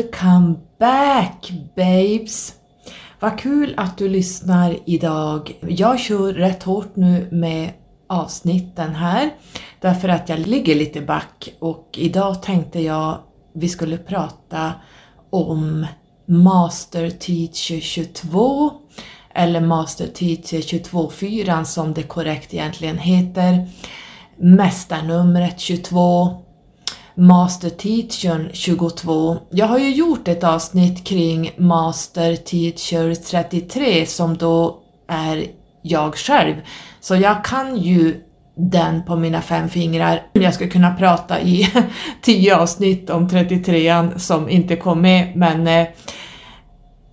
Welcome back babes! Vad kul att du lyssnar idag. Jag kör rätt hårt nu med avsnitten här därför att jag ligger lite back och idag tänkte jag vi skulle prata om Master Teacher 22 eller Master Teacher 22.4 som det korrekt egentligen heter. Mästarnumret 22 Master Teacher 22. Jag har ju gjort ett avsnitt kring Master Teacher 33 som då är jag själv. Så jag kan ju den på mina fem fingrar. Jag skulle kunna prata i tio avsnitt om 33an som inte kom med men eh,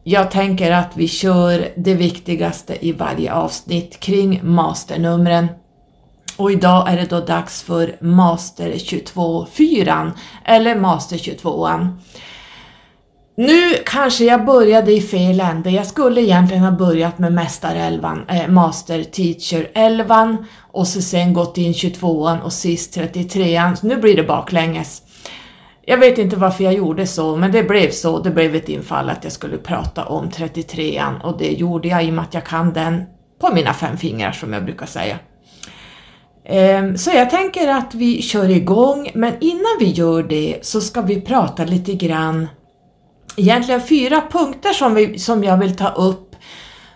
jag tänker att vi kör det viktigaste i varje avsnitt kring masternumren. Och idag är det då dags för Master 22-4 eller Master 22an. Nu kanske jag började i fel ände. Jag skulle egentligen ha börjat med Mästarelvan, eh, Master Teacher 11 och så sen gått in 22an och sist 33an. Så nu blir det baklänges. Jag vet inte varför jag gjorde så, men det blev så. Det blev ett infall att jag skulle prata om 33an och det gjorde jag i och med att jag kan den på mina fem fingrar som jag brukar säga. Ehm, så jag tänker att vi kör igång, men innan vi gör det så ska vi prata lite grann, egentligen fyra punkter som, vi, som jag vill ta upp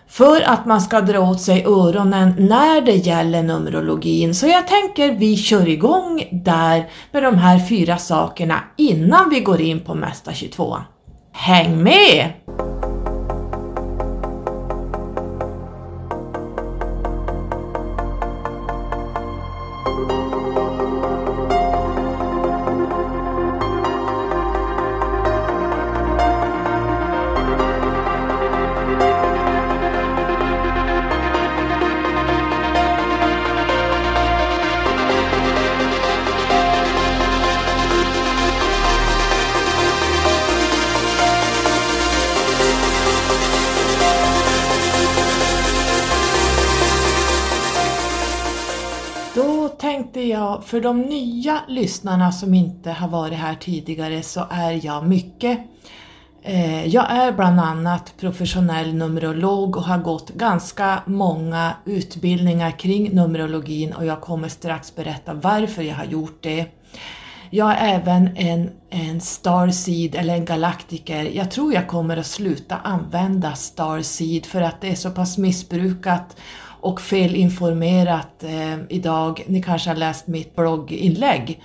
för att man ska dra åt sig öronen när det gäller Numerologin. Så jag tänker vi kör igång där med de här fyra sakerna innan vi går in på Mästa 22. Häng med! För de nya lyssnarna som inte har varit här tidigare så är jag mycket. Eh, jag är bland annat professionell numerolog och har gått ganska många utbildningar kring numerologin och jag kommer strax berätta varför jag har gjort det. Jag är även en, en starseed eller en galaktiker. Jag tror jag kommer att sluta använda starseed för att det är så pass missbrukat och felinformerat eh, idag. Ni kanske har läst mitt blogginlägg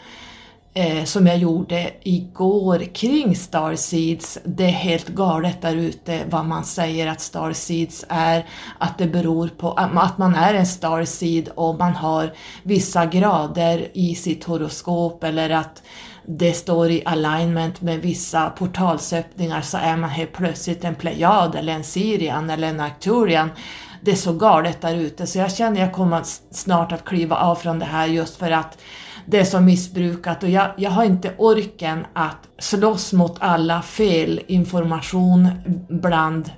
eh, som jag gjorde igår kring Starseeds. Det är helt galet där ute vad man säger att Starseeds är, att det beror på att man är en Starseed och man har vissa grader i sitt horoskop eller att det står i alignment med vissa portalsöppningar så är man helt plötsligt en Plejad eller en Sirian eller en Arcturian det är så galet där ute så jag känner jag kommer snart att kliva av från det här just för att det är så missbrukat och jag, jag har inte orken att slåss mot alla fel information bland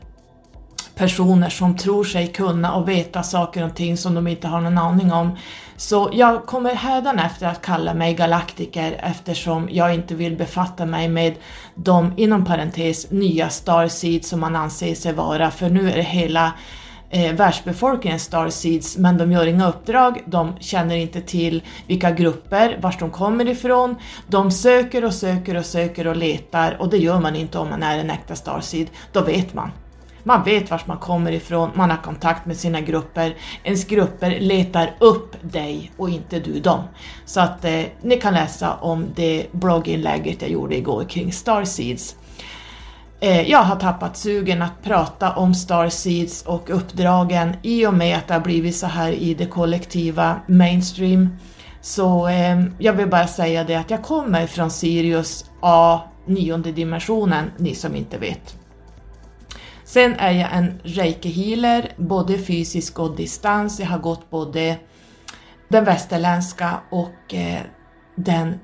personer som tror sig kunna och veta saker och ting som de inte har någon aning om. Så jag kommer hädanefter att kalla mig galaktiker eftersom jag inte vill befatta mig med de, inom parentes, nya starseed som man anser sig vara, för nu är det hela eh, världsbefolkningen Starseeds men de gör inga uppdrag, de känner inte till vilka grupper, vart de kommer ifrån. De söker och söker och söker och letar och det gör man inte om man är en äkta Starseed, då vet man. Man vet vart man kommer ifrån, man har kontakt med sina grupper. Ens grupper letar upp dig och inte du dem. Så att eh, ni kan läsa om det blogginlägget jag gjorde igår kring Starseeds. Eh, jag har tappat sugen att prata om Starseeds och uppdragen i och med att det har blivit så här i det kollektiva mainstream. Så eh, jag vill bara säga det att jag kommer från Sirius A, nionde dimensionen, ni som inte vet. Sen är jag en reiki-healer, både fysisk och distans. Jag har gått både den västerländska och eh, den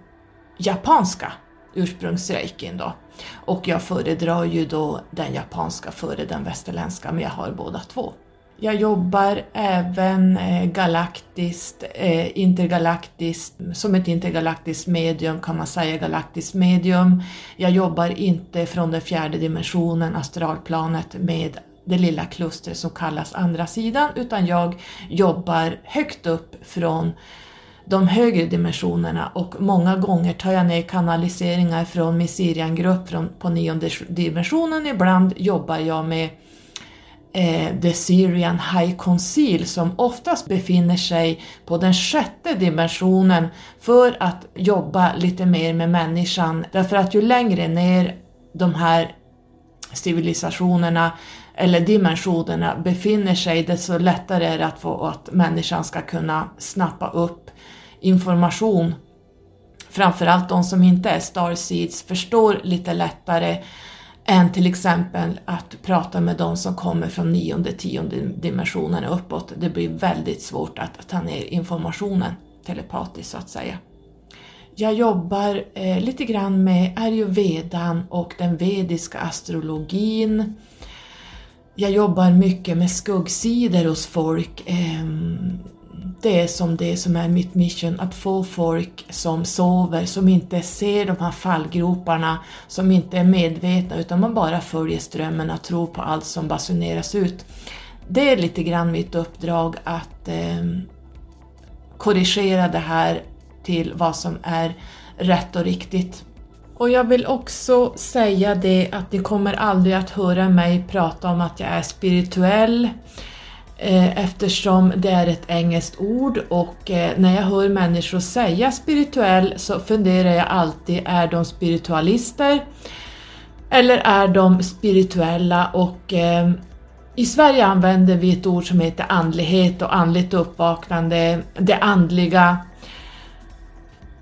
japanska ursprungsreikin då. Och jag föredrar ju då den japanska före den västerländska, men jag har båda två. Jag jobbar även eh, galaktiskt, eh, intergalaktiskt, som ett intergalaktiskt medium kan man säga, galaktiskt medium. Jag jobbar inte från den fjärde dimensionen, astralplanet, med det lilla klustret som kallas andra sidan, utan jag jobbar högt upp från de högre dimensionerna och många gånger tar jag ner kanaliseringar från min Sirian-grupp på nionde dimensionen. Ibland jobbar jag med eh, The Syrian High Conceal som oftast befinner sig på den sjätte dimensionen för att jobba lite mer med människan. Därför att ju längre ner de här civilisationerna eller dimensionerna befinner sig desto lättare är det att få att människan ska kunna snappa upp information. Framförallt de som inte är starseeds förstår lite lättare än till exempel att prata med de som kommer från nionde, tionde dimensionen och uppåt. Det blir väldigt svårt att ta ner informationen telepatiskt så att säga. Jag jobbar eh, lite grann med ayurvedan och den vediska astrologin. Jag jobbar mycket med skuggsidor hos folk. Eh, det är som det som är mitt mission, att få folk som sover, som inte ser de här fallgroparna, som inte är medvetna utan man bara följer strömmen och tror på allt som basuneras ut. Det är lite grann mitt uppdrag att eh, korrigera det här till vad som är rätt och riktigt. Och jag vill också säga det att ni kommer aldrig att höra mig prata om att jag är spirituell Eh, Eh, eftersom det är ett engelskt ord och eh, när jag hör människor säga spirituell så funderar jag alltid, är de spiritualister? Eller är de spirituella? Och eh, i Sverige använder vi ett ord som heter andlighet och andligt uppvaknande, det andliga,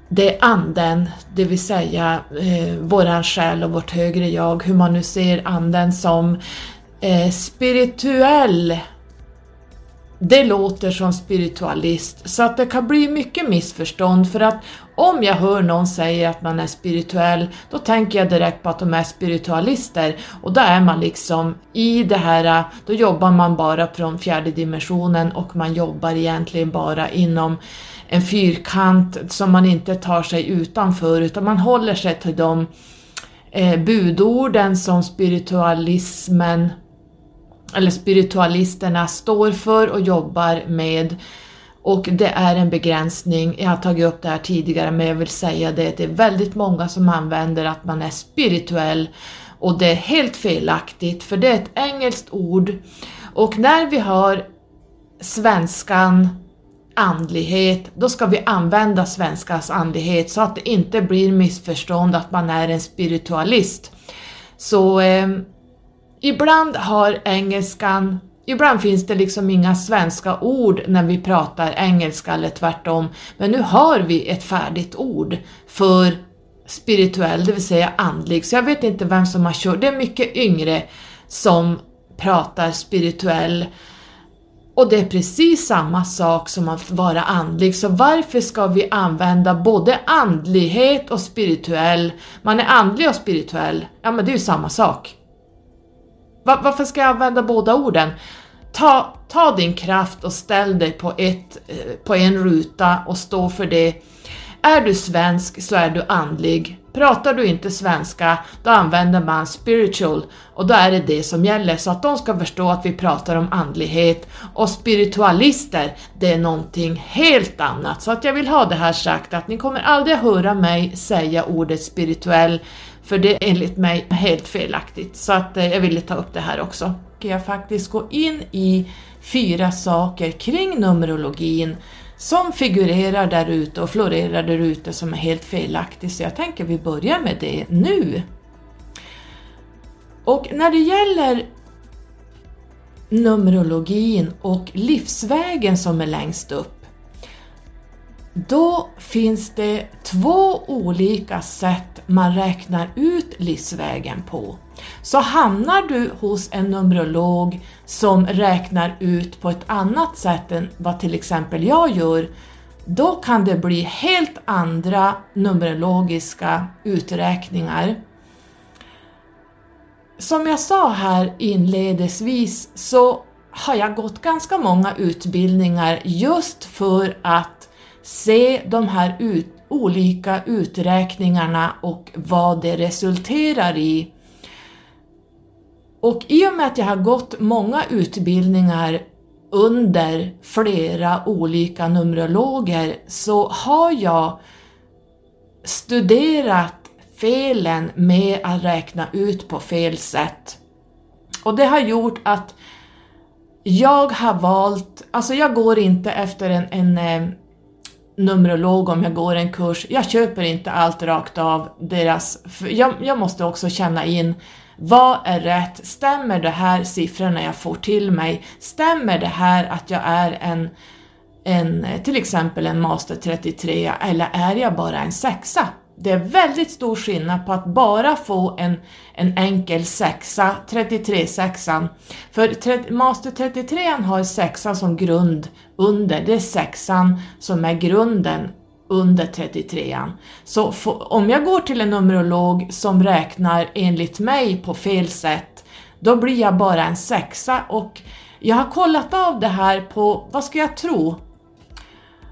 det är anden, det vill säga eh, våran själ och vårt högre jag, hur man nu ser anden som eh, spirituell det låter som spiritualist, så att det kan bli mycket missförstånd för att om jag hör någon säga att man är spirituell, då tänker jag direkt på att de är spiritualister. Och då är man liksom i det här, då jobbar man bara från fjärde dimensionen och man jobbar egentligen bara inom en fyrkant som man inte tar sig utanför utan man håller sig till de eh, budorden som spiritualismen eller spiritualisterna står för och jobbar med. Och det är en begränsning, jag har tagit upp det här tidigare men jag vill säga det, det är väldigt många som använder att man är spirituell. Och det är helt felaktigt för det är ett engelskt ord. Och när vi har svenskan andlighet, då ska vi använda svenskans andlighet så att det inte blir missförstånd att man är en spiritualist. Så eh, Ibland har engelskan, ibland finns det liksom inga svenska ord när vi pratar engelska eller tvärtom, men nu har vi ett färdigt ord för spirituell, det vill säga andlig, så jag vet inte vem som har kört, det är mycket yngre som pratar spirituell. Och det är precis samma sak som att vara andlig, så varför ska vi använda både andlighet och spirituell? Man är andlig och spirituell, ja men det är ju samma sak. Va, varför ska jag använda båda orden? Ta, ta din kraft och ställ dig på, ett, eh, på en ruta och stå för det. Är du svensk så är du andlig. Pratar du inte svenska, då använder man spiritual och då är det det som gäller så att de ska förstå att vi pratar om andlighet och spiritualister, det är någonting helt annat. Så att jag vill ha det här sagt att ni kommer aldrig höra mig säga ordet spirituell för det är enligt mig helt felaktigt, så att eh, jag ville ta upp det här också. Jag faktiskt gå in i fyra saker kring Numerologin som figurerar där ute och florerar där ute som är helt felaktigt, så jag tänker vi börjar med det nu. Och när det gäller Numerologin och livsvägen som är längst upp då finns det två olika sätt man räknar ut livsvägen på. Så hamnar du hos en numerolog som räknar ut på ett annat sätt än vad till exempel jag gör, då kan det bli helt andra numerologiska uträkningar. Som jag sa här inledningsvis så har jag gått ganska många utbildningar just för att se de här ut, olika uträkningarna och vad det resulterar i. Och i och med att jag har gått många utbildningar under flera olika numerologer så har jag studerat felen med att räkna ut på fel sätt. Och det har gjort att jag har valt, alltså jag går inte efter en, en eh, Numerolog om jag går en kurs. Jag köper inte allt rakt av deras... Jag, jag, måste också känna in vad är rätt? Stämmer det här siffrorna jag får till mig? Stämmer det här att jag är en, en till exempel en master 33 eller är jag bara en sexa? Det är väldigt stor skillnad på att bara få en, en enkel sexa, 33-sexan. För master 33 har sexan som grund under, det är sexan som är grunden under 33an. Så om jag går till en numerolog som räknar enligt mig på fel sätt, då blir jag bara en sexa och jag har kollat av det här på, vad ska jag tro,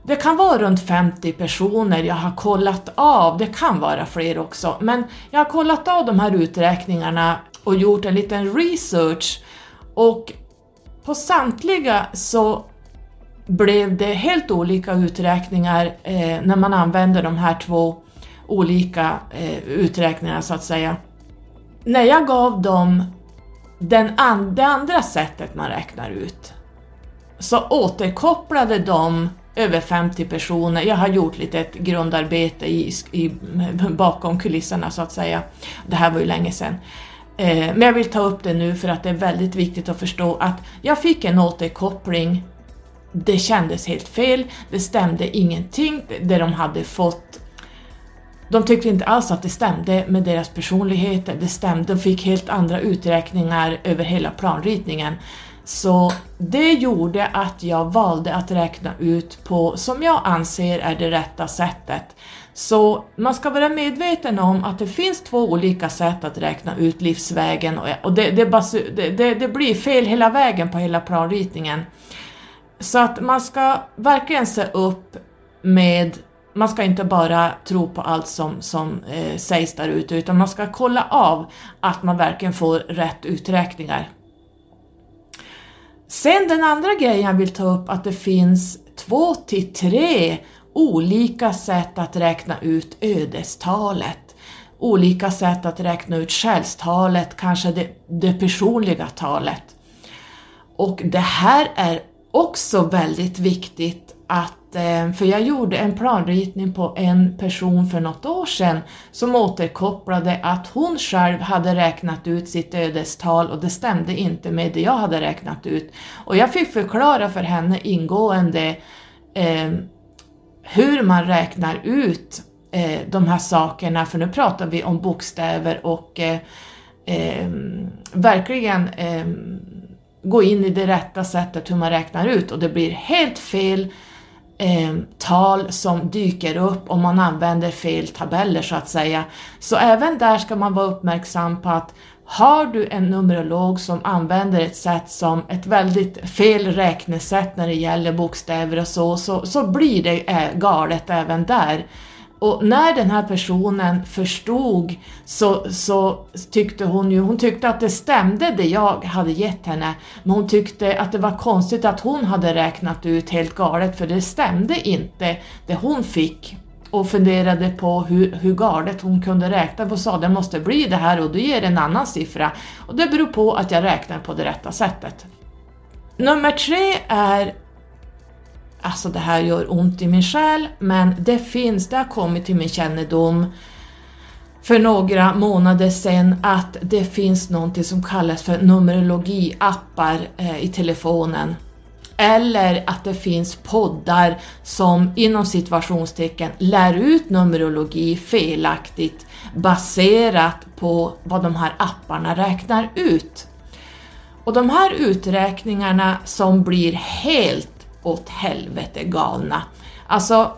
det kan vara runt 50 personer jag har kollat av, det kan vara fler också, men jag har kollat av de här uträkningarna och gjort en liten research. Och på samtliga så blev det helt olika uträkningar eh, när man använder de här två olika eh, uträkningarna så att säga. När jag gav dem den an det andra sättet man räknar ut så återkopplade de över 50 personer. Jag har gjort lite ett grundarbete i, i, bakom kulisserna så att säga. Det här var ju länge sedan. Eh, men jag vill ta upp det nu för att det är väldigt viktigt att förstå att jag fick en återkoppling. Det kändes helt fel, det stämde ingenting, det de hade fått de tyckte inte alls att det stämde med deras personligheter, det stämde, de fick helt andra uträkningar över hela planritningen. Så det gjorde att jag valde att räkna ut på, som jag anser är det rätta sättet. Så man ska vara medveten om att det finns två olika sätt att räkna ut livsvägen och det, det, det, det blir fel hela vägen på hela planritningen. Så att man ska verkligen se upp med man ska inte bara tro på allt som, som eh, sägs där ute utan man ska kolla av att man verkligen får rätt uträkningar. Sen den andra grejen jag vill ta upp att det finns två till tre olika sätt att räkna ut ödestalet. Olika sätt att räkna ut själstalet, kanske det, det personliga talet. Och det här är också väldigt viktigt att, Eh, för jag gjorde en planritning på en person för något år sedan som återkopplade att hon själv hade räknat ut sitt ödestal och det stämde inte med det jag hade räknat ut. Och jag fick förklara för henne ingående eh, hur man räknar ut eh, de här sakerna, för nu pratar vi om bokstäver och eh, eh verkligen eh, gå in i det rätta sättet hur man räknar ut och det blir helt fel eh, tal som dyker upp om man använder fel tabeller så att säga. Så även där ska man vara uppmärksam på att har du en numerolog som använder ett sätt som ett väldigt fel räknesätt när det gäller bokstäver och så, så, så blir det eh, galet även där. Och när den här personen förstod så, så tyckte hon ju, hon tyckte att det stämde det jag hade gett henne, men hon tyckte att det var konstigt att hon hade räknat ut helt galet för det stämde inte det hon fick. Och funderade på hur, hur galet hon kunde räkna på och sa det måste bli det här och du ger en annan siffra. Och det beror på att jag räknar på det rätta sättet. Nummer tre är Alltså det här gör ont i min själ, men det finns, det har kommit till min kännedom för några månader sedan att det finns någonting som kallas för numerologiappar eh, i telefonen. Eller att det finns poddar som inom situationstecken lär ut numerologi felaktigt baserat på vad de här apparna räknar ut. Och de här uträkningarna som blir helt åt helvete galna. Alltså,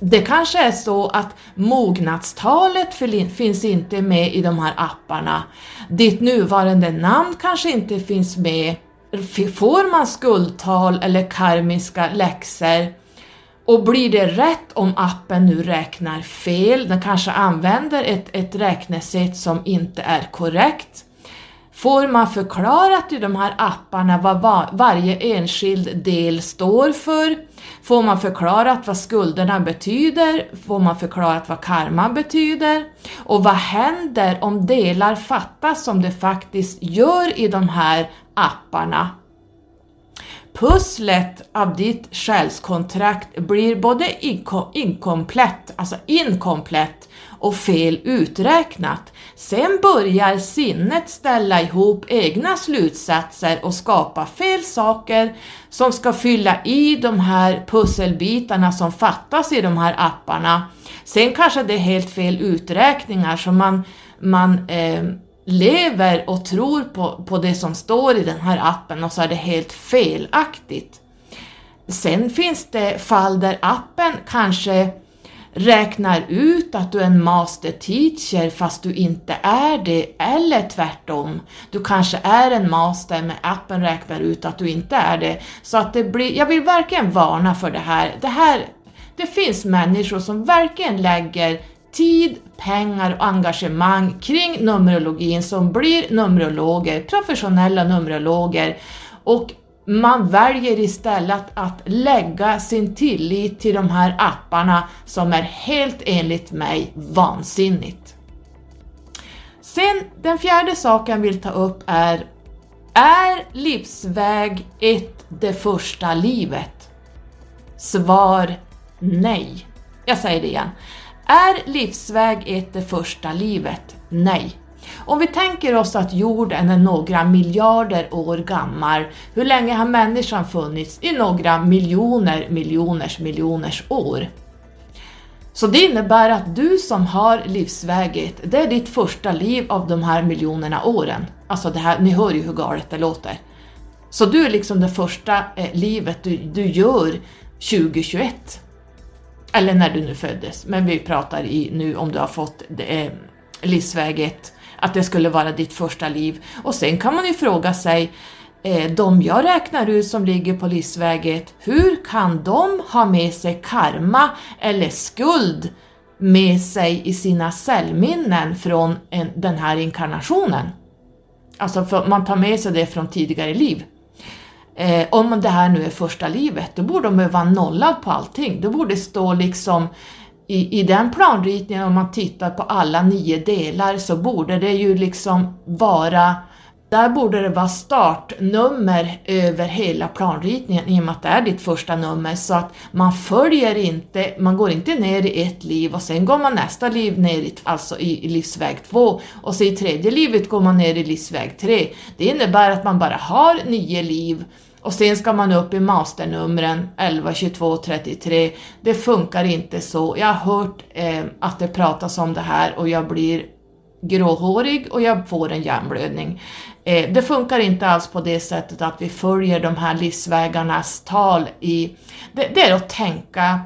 det kanske är så att mognadstalet finns inte med i de här apparna. Ditt nuvarande namn kanske inte finns med. Får man skuldtal eller karmiska läxor och blir det rätt om appen nu räknar fel, den kanske använder ett, ett räknesätt som inte är korrekt, får man förklarat i de här apparna vad var, varje enskild del står för, får man förklarat vad skulderna betyder, får man förklarat vad karma betyder? Och vad händer om delar fattas som det faktiskt gör i de här apparna? Pusslet av ditt själskontrakt blir både inkom inkomplett, alltså inkomplett och fel uträknat. Sen börjar sinnet ställa ihop egna slutsatser och skapa fel saker som ska fylla i de här pusselbitarna som fattas i de här apparna. Sen kanske det är helt fel uträkningar som man, man eh, lever och tror på, på det som står i den här appen och så är det helt felaktigt. Sen finns det fall där appen kanske räknar ut att du är en master teacher fast du inte är det, eller tvärtom. Du kanske är en master men appen räknar ut att du inte är det. Så att det blir, jag vill verkligen varna för det här. Det här, det finns människor som verkligen lägger tid, pengar och engagemang kring Numerologin som blir Numerologer, professionella Numerologer och man väljer istället att lägga sin tillit till de här apparna som är helt enligt mig vansinnigt. Sen den fjärde saken jag vill ta upp är Är livsväg 1 det första livet? Svar nej. Jag säger det igen. Är livsväg 1 det första livet? Nej. Om vi tänker oss att jorden är några miljarder år gammal, hur länge har människan funnits? I några miljoner miljoners miljoners år. Så det innebär att du som har livsväget, det är ditt första liv av de här miljonerna åren. Alltså det här, ni hör ju hur galet det låter. Så du är liksom det första eh, livet du, du gör 2021. Eller när du nu föddes, men vi pratar i nu om du har fått det, livsväget, att det skulle vara ditt första liv. Och sen kan man ju fråga sig, eh, de jag räknar ut som ligger på livsväget, hur kan de ha med sig karma eller skuld med sig i sina cellminnen från en, den här inkarnationen? Alltså man tar med sig det från tidigare liv. Eh, om det här nu är första livet, då borde de vara nollad på allting. Då borde det stå liksom i, i den planritningen, om man tittar på alla nio delar, så borde det ju liksom vara där borde det vara startnummer över hela planritningen i och med att det är ditt första nummer så att man följer inte, man går inte ner i ett liv och sen går man nästa liv ner i, alltså i, livsväg två och så i tredje livet går man ner i livsväg tre. Det innebär att man bara har nio liv och sen ska man upp i masternumren 11, 22, 33. Det funkar inte så. Jag har hört eh, att det pratas om det här och jag blir gråhårig och jag får en hjärnblödning. Eh, det funkar inte alls på det sättet att vi följer de här livsvägarnas tal i... Det, det är att tänka,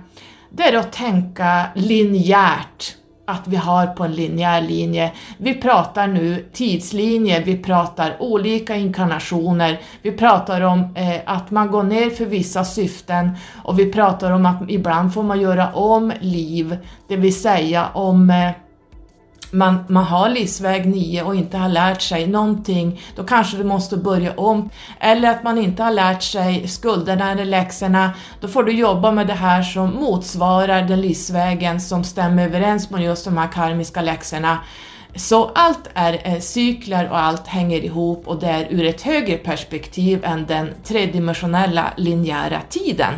det är att tänka linjärt att vi har på en linjär linje. Vi pratar nu tidslinje, vi pratar olika inkarnationer, vi pratar om eh, att man går ner för vissa syften och vi pratar om att ibland får man göra om liv, det vill säga om eh, man, man har livsväg 9 och inte har lärt sig någonting, då kanske du måste börja om. Eller att man inte har lärt sig skulderna eller läxorna, då får du jobba med det här som motsvarar den livsvägen som stämmer överens med just de här karmiska läxorna. Så allt är eh, cykler och allt hänger ihop och det är ur ett högre perspektiv än den tredimensionella linjära tiden.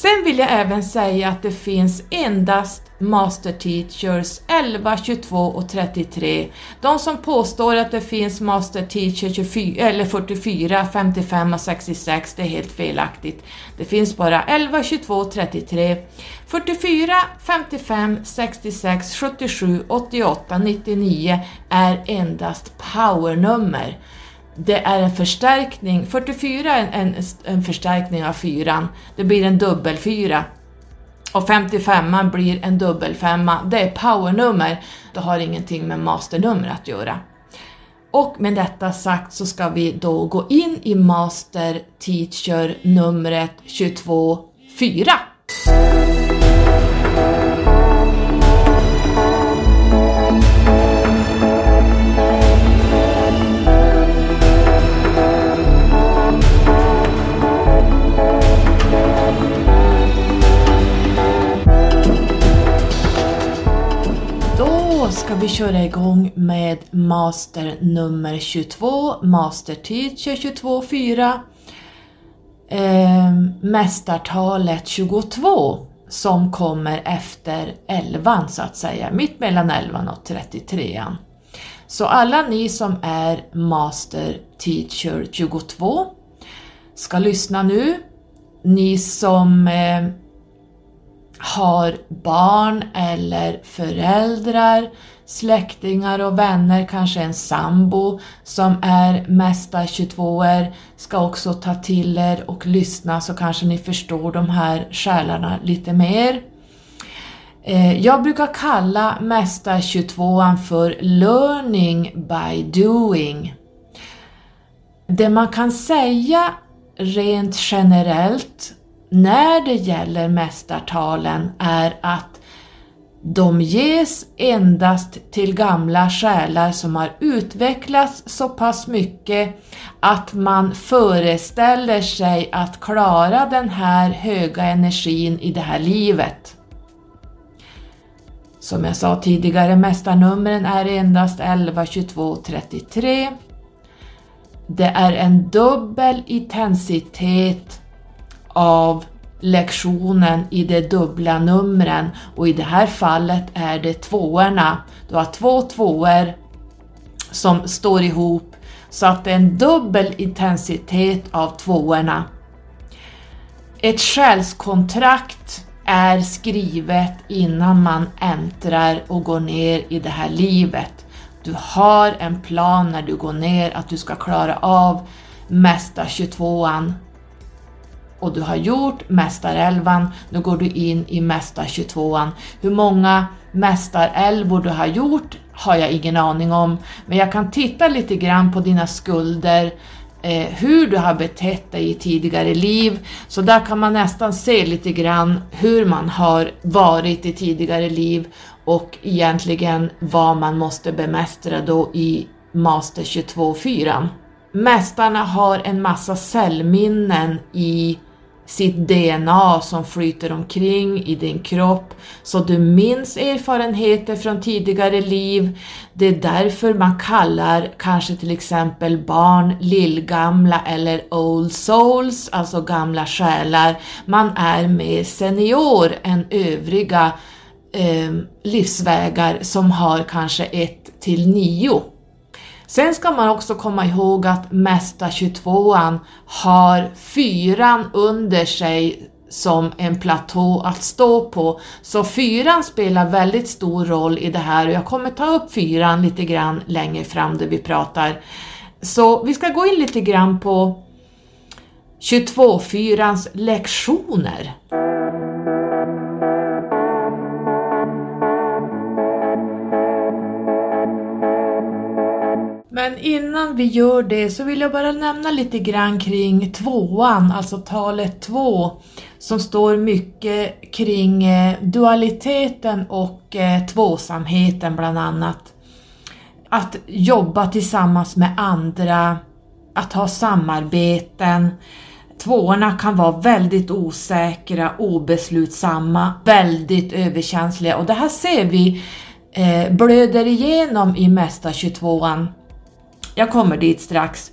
Sen vill jag även säga att det finns endast Master Teachers 11, 22 och 33. De som påstår att det finns Master Teacher 24, eller 44, 55 och 66, det är helt felaktigt. Det finns bara 11, 22 och 33. 44, 55, 66, 77, 88, 99 är endast powernummer det är en förstärkning, 44 är en, en, en förstärkning av fyran, det blir en dubbelfyra. Och 55 blir en dubbelfemma, det är powernummer, det har ingenting med masternummer att göra. Och med detta sagt så ska vi då gå in i Master Teacher numret 22.4. ska vi köra igång med master nummer 22, Master Teacher 22.4, eh, mästartalet 22 som kommer efter 11 så att säga, mitt mellan 11 och 33. Så alla ni som är Master Teacher 22 ska lyssna nu. Ni som eh, har barn eller föräldrar, släktingar och vänner, kanske en sambo som är mesta 22 er ska också ta till er och lyssna så kanske ni förstår de här själarna lite mer. Eh, jag brukar kalla mesta 22an för learning by doing. Det man kan säga rent generellt när det gäller mästartalen är att de ges endast till gamla själar som har utvecklats så pass mycket att man föreställer sig att klara den här höga energin i det här livet. Som jag sa tidigare, mästarnumren är endast 11, 22, 33. Det är en dubbel intensitet av lektionen i de dubbla numren och i det här fallet är det tvåorna. Du har två tvåor som står ihop så att det är en dubbel intensitet av tvåorna. Ett själskontrakt är skrivet innan man äntrar och går ner i det här livet. Du har en plan när du går ner att du ska klara av mesta 22an och du har gjort Mästarälvan, nu går du in i Mästar 22an. Hur många Mästarälvor du har gjort har jag ingen aning om, men jag kan titta lite grann på dina skulder, eh, hur du har betett dig i tidigare liv, så där kan man nästan se lite grann hur man har varit i tidigare liv och egentligen vad man måste bemästra då i Master 22-4. Mästarna har en massa cellminnen i sitt DNA som flyter omkring i din kropp så du minns erfarenheter från tidigare liv. Det är därför man kallar kanske till exempel barn lillgamla eller old souls, alltså gamla själar. Man är mer senior än övriga eh, livsvägar som har kanske 1 till 9. Sen ska man också komma ihåg att Mästa 22an har fyran under sig som en platå att stå på. Så fyran spelar väldigt stor roll i det här och jag kommer ta upp fyran lite grann längre fram där vi pratar. Så vi ska gå in lite grann på 22-fyrans lektioner. Men innan vi gör det så vill jag bara nämna lite grann kring tvåan, alltså talet två, som står mycket kring eh, dualiteten och eh, tvåsamheten bland annat. Att jobba tillsammans med andra, att ha samarbeten. Tvåorna kan vara väldigt osäkra, obeslutsamma, väldigt överkänsliga och det här ser vi eh, blöder igenom i Mästa 22an jag kommer dit strax.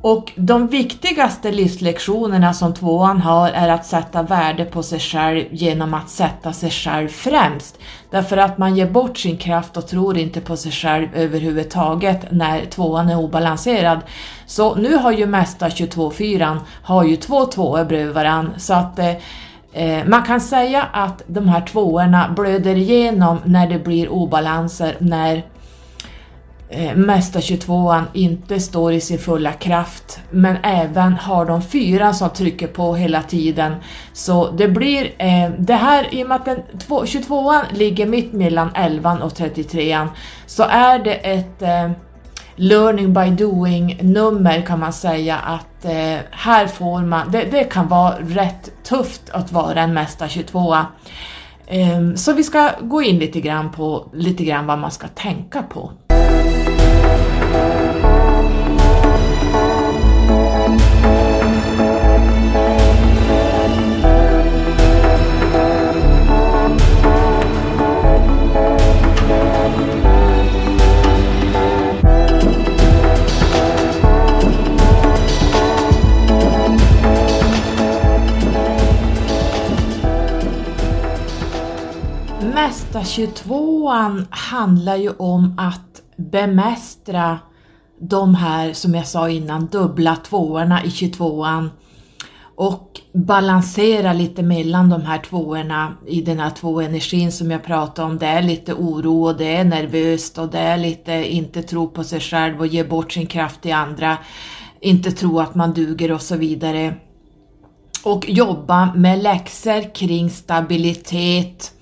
Och de viktigaste livslektionerna som tvåan har är att sätta värde på sig själv genom att sätta sig själv främst. Därför att man ger bort sin kraft och tror inte på sig själv överhuvudtaget när tvåan är obalanserad. Så nu har ju mesta 22-4 har ju två tvåor bredvid varandra så att eh, eh, man kan säga att de här tvåorna blöder igenom när det blir obalanser, när eh, Mästa 22an inte står i sin fulla kraft men även har de fyra som trycker på hela tiden. Så det blir eh, det här, i och med att den 22an ligger mitt mellan 11 och 33an så är det ett eh, learning by doing nummer kan man säga att eh, här får man, det, det, kan vara rätt tufft att vara en Mästa 22a. Eh, så vi ska gå in lite grann på lite grann vad man ska tänka på. Mästa 22an handlar ju om att bemästra de här, som jag sa innan, dubbla tvåorna i 22an och balansera lite mellan de här tvåorna i den här tvåenergin som jag pratade om. Det är lite oro och det är nervöst och det är lite inte tro på sig själv och ge bort sin kraft till andra, inte tro att man duger och så vidare. Och jobba med läxor kring stabilitet,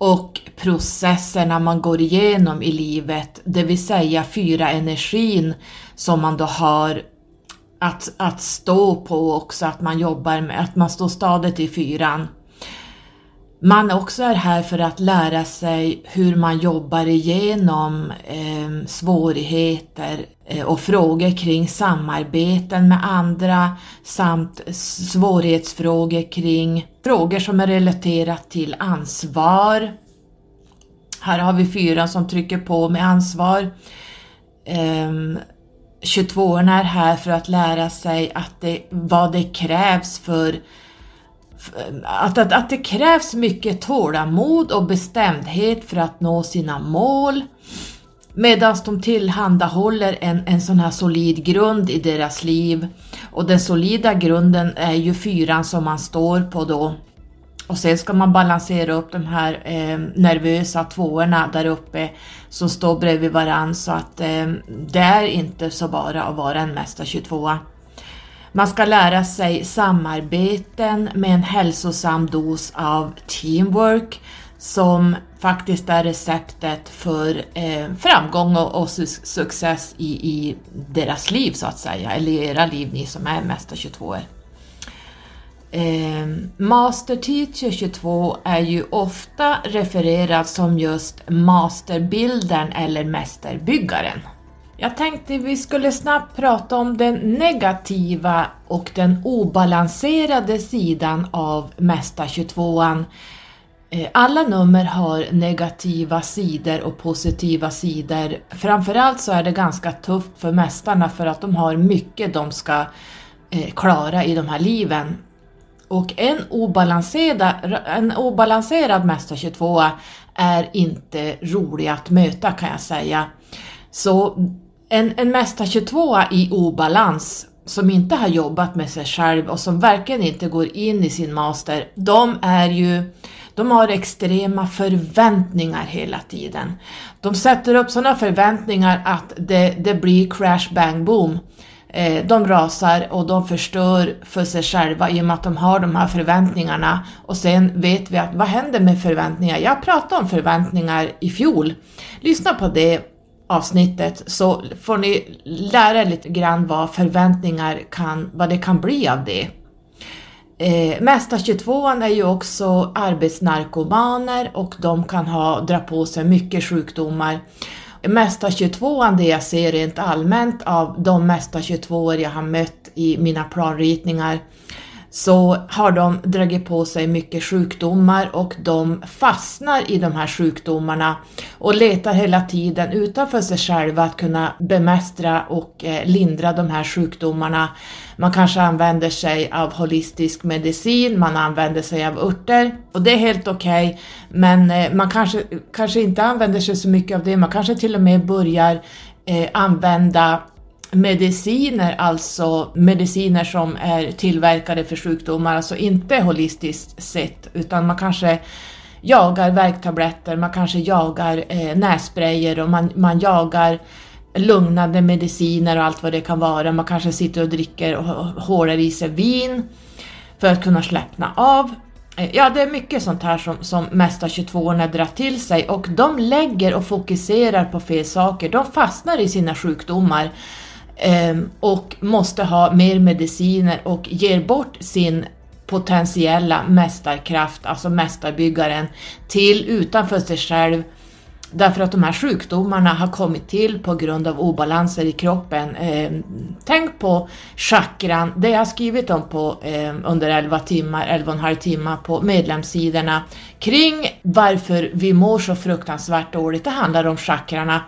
och processerna man går igenom i livet, det vill säga fyra energin som man då har att, att stå på också, att man jobbar med, att man står stadigt i fyran. Man också är här för att lära sig hur man jobbar igenom eh, svårigheter eh, och frågor kring samarbeten med andra samt svårighetsfrågor kring frågor som är relaterat till ansvar. Här har vi fyra som trycker på med ansvar. Eh, 22 är här för att lära sig att det, vad det krävs för att, att, att det krävs mycket tålamod och bestämdhet för att nå sina mål. Medan de tillhandahåller en, en sån här solid grund i deras liv. Och den solida grunden är ju fyran som man står på då. Och sen ska man balansera upp de här eh, nervösa tvåorna där uppe som står bredvid varann så att eh, det är inte så bara att vara en mästa 22 man ska lära sig samarbeten med en hälsosam dos av teamwork som faktiskt är receptet för eh, framgång och, och su success i, i, deras liv så att säga, eller i era liv ni som är Mäster 22 eh, Master Teacher 22 är ju ofta refererad som just masterbilden eller mästerbyggaren. Jag tänkte vi skulle snabbt prata om den negativa och den obalanserade sidan av Mästa 22an. Eh, alla nummer har negativa sidor och positiva sidor. Framförallt så är det ganska tufft för mästarna för att de har mycket de ska eh, klara i de här liven. Och en obalanserad, en obalanserad Mästa 22 är inte rolig att möta kan jag säga. Så en, en Mästa 22 i obalans som inte har jobbat med sig själv och som verkligen inte går in i sin master, de är ju de har extrema förväntningar hela tiden. De sätter upp sådana förväntningar att det, det blir crash bang boom. Eh, de rasar och de förstör för sig själva i och med att de har de här förväntningarna. Och sen vet vi att vad händer med förväntningar? Jag pratade om förväntningar i fjol. Lyssna på det avsnittet så får ni lära er lite grann vad förväntningar kan, vad det kan bli av det. Eh, Mästa 22 är ju också arbetsnarkomaner och de kan ha, dra på sig mycket sjukdomar. Mästa 22an, det jag ser rent allmänt av de Mästa 22 jag har mött i mina planritningar så har de dragit på sig mycket sjukdomar och de fastnar i de här sjukdomarna och letar hela tiden utanför sig själva att kunna bemästra och eh, lindra de här sjukdomarna. Man kanske använder sig av holistisk medicin, man använder sig av örter och det är helt okej, okay, men eh, man kanske, kanske inte använder sig så mycket av det, man kanske till och med börjar eh, använda mediciner, alltså mediciner som är tillverkade för sjukdomar, alltså inte holistiskt sett, utan man kanske jagar värktabletter, man kanske jagar eh, nässprayer och man, man jagar lugnande mediciner och allt vad det kan vara. Man kanske sitter och dricker och hålar i sig vin för att kunna släppna av. Eh, ja, det är mycket sånt här som, som mesta 22 drar till sig och de lägger och fokuserar på fel saker. De fastnar i sina sjukdomar Ehm, och måste ha mer mediciner och ger bort sin potentiella mästarkraft, alltså mästarbyggaren, till utanför sig själv Därför att de här sjukdomarna har kommit till på grund av obalanser i kroppen. Eh, tänk på chakran, det jag har skrivit om på eh, under 11 timmar, 11,5 timmar på medlemssidorna kring varför vi mår så fruktansvärt dåligt. Det handlar om chakrarna.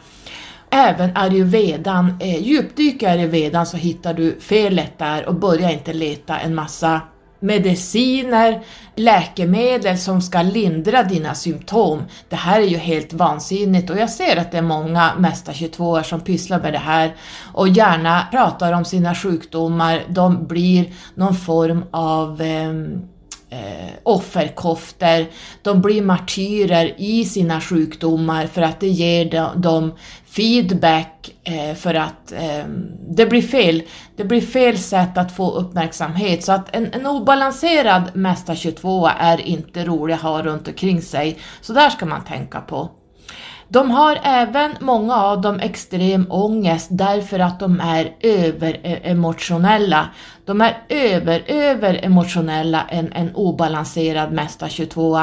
Även ayurvedan, eh, djupdyker i ayurvedan så hittar du felet där och börja inte leta en massa mediciner, läkemedel som ska lindra dina symptom. Det här är ju helt vansinnigt och jag ser att det är många Mästa 22 som pysslar med det här och gärna pratar om sina sjukdomar. De blir någon form av eh, eh, offerkofter, de blir martyrer i sina sjukdomar för att det ger dem feedback eh, för att eh, det blir fel. Det blir fel sätt att få uppmärksamhet så att en, en obalanserad Mästa 22 är inte rolig att ha runt omkring sig. Så där ska man tänka på. De har även, många av dem, extrem ångest därför att de är överemotionella. De är över, över emotionella en, en obalanserad Mästa 22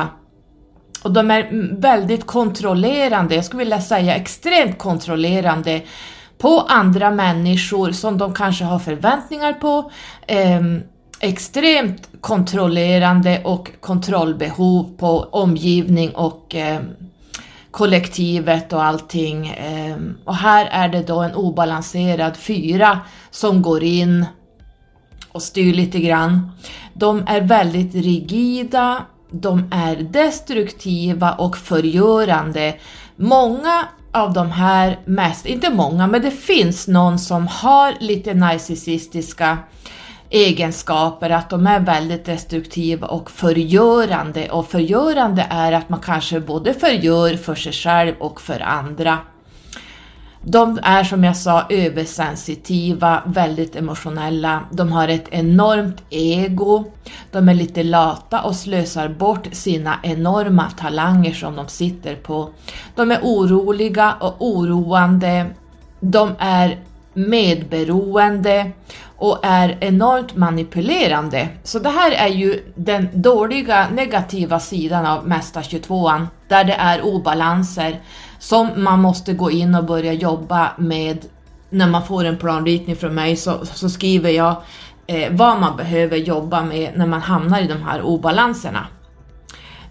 och de är väldigt kontrollerande, jag skulle vilja säga extremt kontrollerande på andra människor som de kanske har förväntningar på. Eh, extremt kontrollerande och kontrollbehov på omgivning och eh, kollektivet och allting. Ehm, och här är det då en obalanserad fyra som går in och styr lite grann. De är väldigt rigida, de är destruktiva och förgörande. Många av de här mest, inte många, men det finns någon som har lite narcissistiska egenskaper, att de är väldigt destruktiva och förgörande. Och förgörande är att man kanske både förgör för sig själv och för andra. De är som jag sa översensitiva, väldigt emotionella, de har ett enormt ego, de är lite lata och slösar bort sina enorma talanger som de sitter på. De är oroliga och oroande, de är medberoende och är enormt manipulerande. Så det här är ju den dåliga negativa sidan av Mästa22an där det är obalanser som man måste gå in och börja jobba med när man får en planritning från mig så, så skriver jag eh, vad man behöver jobba med när man hamnar i de här obalanserna.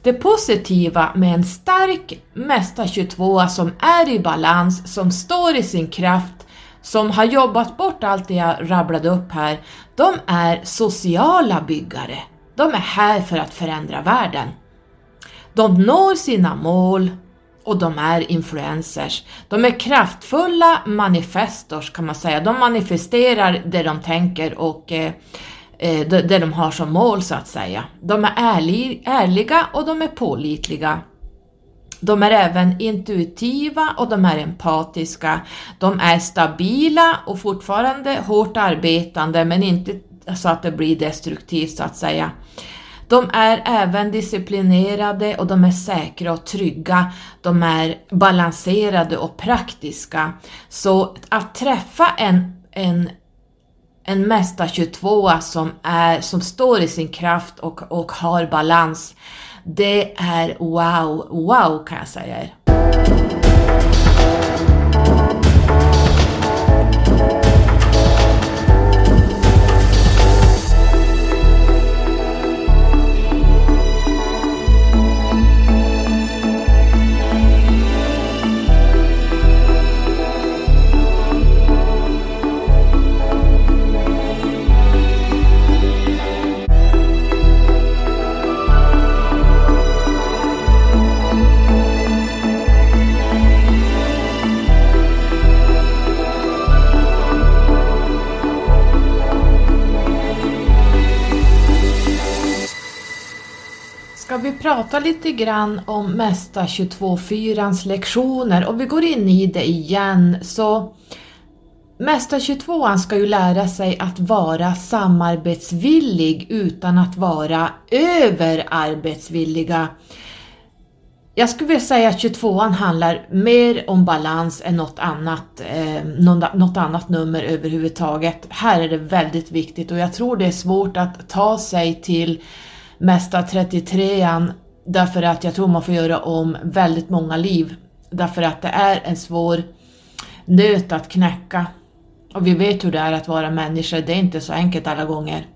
Det positiva med en stark Mästa 22 som är i balans, som står i sin kraft, som har jobbat bort allt det jag rabblade upp här, de är sociala byggare. De är här för att förändra världen. De når sina mål, och de är influencers. De är kraftfulla manifestors kan man säga. De manifesterar det de tänker och eh, eh det, de har som mål så att säga. De är ärliga och de är pålitliga. De är även intuitiva och de är empatiska. De är stabila och fortfarande hårt arbetande men inte så att det blir destruktivt så att säga. De är även disciplinerade och de är säkra och trygga. De är balanserade och praktiska. Så att träffa en, en en Mästa 22 som, är, som står i sin kraft och, och har balans, det är wow, wow kan jag säga er. Vi prata lite grann om Mästa 22-4ans lektioner och vi går in i det igen så Mästa 22 ska ju lära sig att vara samarbetsvillig utan att vara överarbetsvilliga. Jag skulle vilja säga att 22an handlar mer om balans än något annat, eh, något annat nummer överhuvudtaget. Här är det väldigt viktigt och jag tror det är svårt att ta sig till Mesta 33an därför att jag tror man får göra om väldigt många liv. Därför att det är en svår nöt att knäcka. Och vi vet hur det är att vara människa, det är inte så enkelt alla gånger.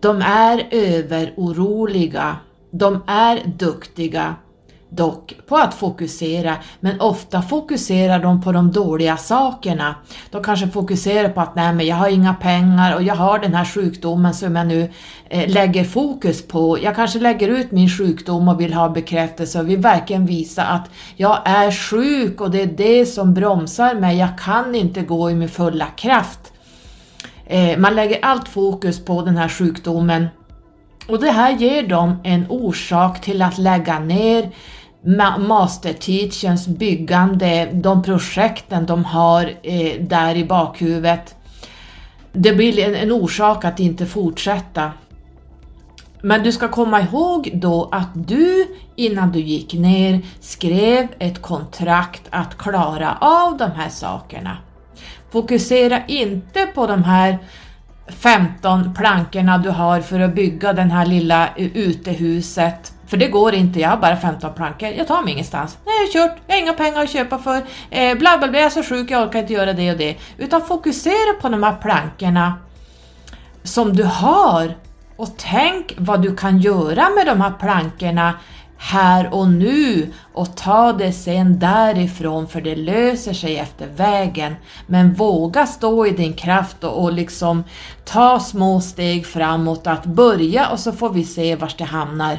De är överoroliga, de är duktiga, dock på att fokusera, men ofta fokuserar de på de dåliga sakerna. De kanske fokuserar på att nej men jag har inga pengar och jag har den här sjukdomen som jag nu eh, lägger fokus på. Jag kanske lägger ut min sjukdom och vill ha bekräftelse och vill verkligen visa att jag är sjuk och det är det som bromsar mig. Jag kan inte gå i min fulla kraft. Eh, man lägger allt fokus på den här sjukdomen och det här ger dem en orsak till att lägga ner masterteachens byggande, de projekten de har eh, där i bakhuvudet. Det blir en, en orsak att inte fortsätta. Men du ska komma ihåg då att du innan du gick ner skrev ett kontrakt att klara av de här sakerna. Fokusera inte på de här 15 plankorna du har för att bygga det här lilla eh, utehuset för det går inte, jag har bara 15 plankor, jag tar mig ingenstans. Nej, jag har kört, jag har inga pengar att köpa för, eh, bla bla bla, jag är så sjuk, jag orkar inte göra det och det. Utan fokusera på de här plankorna som du har och tänk vad du kan göra med de här plankorna här och nu och ta det sen därifrån för det löser sig efter vägen. Men våga stå i din kraft och, och liksom ta små steg framåt att börja och så får vi se vart det hamnar.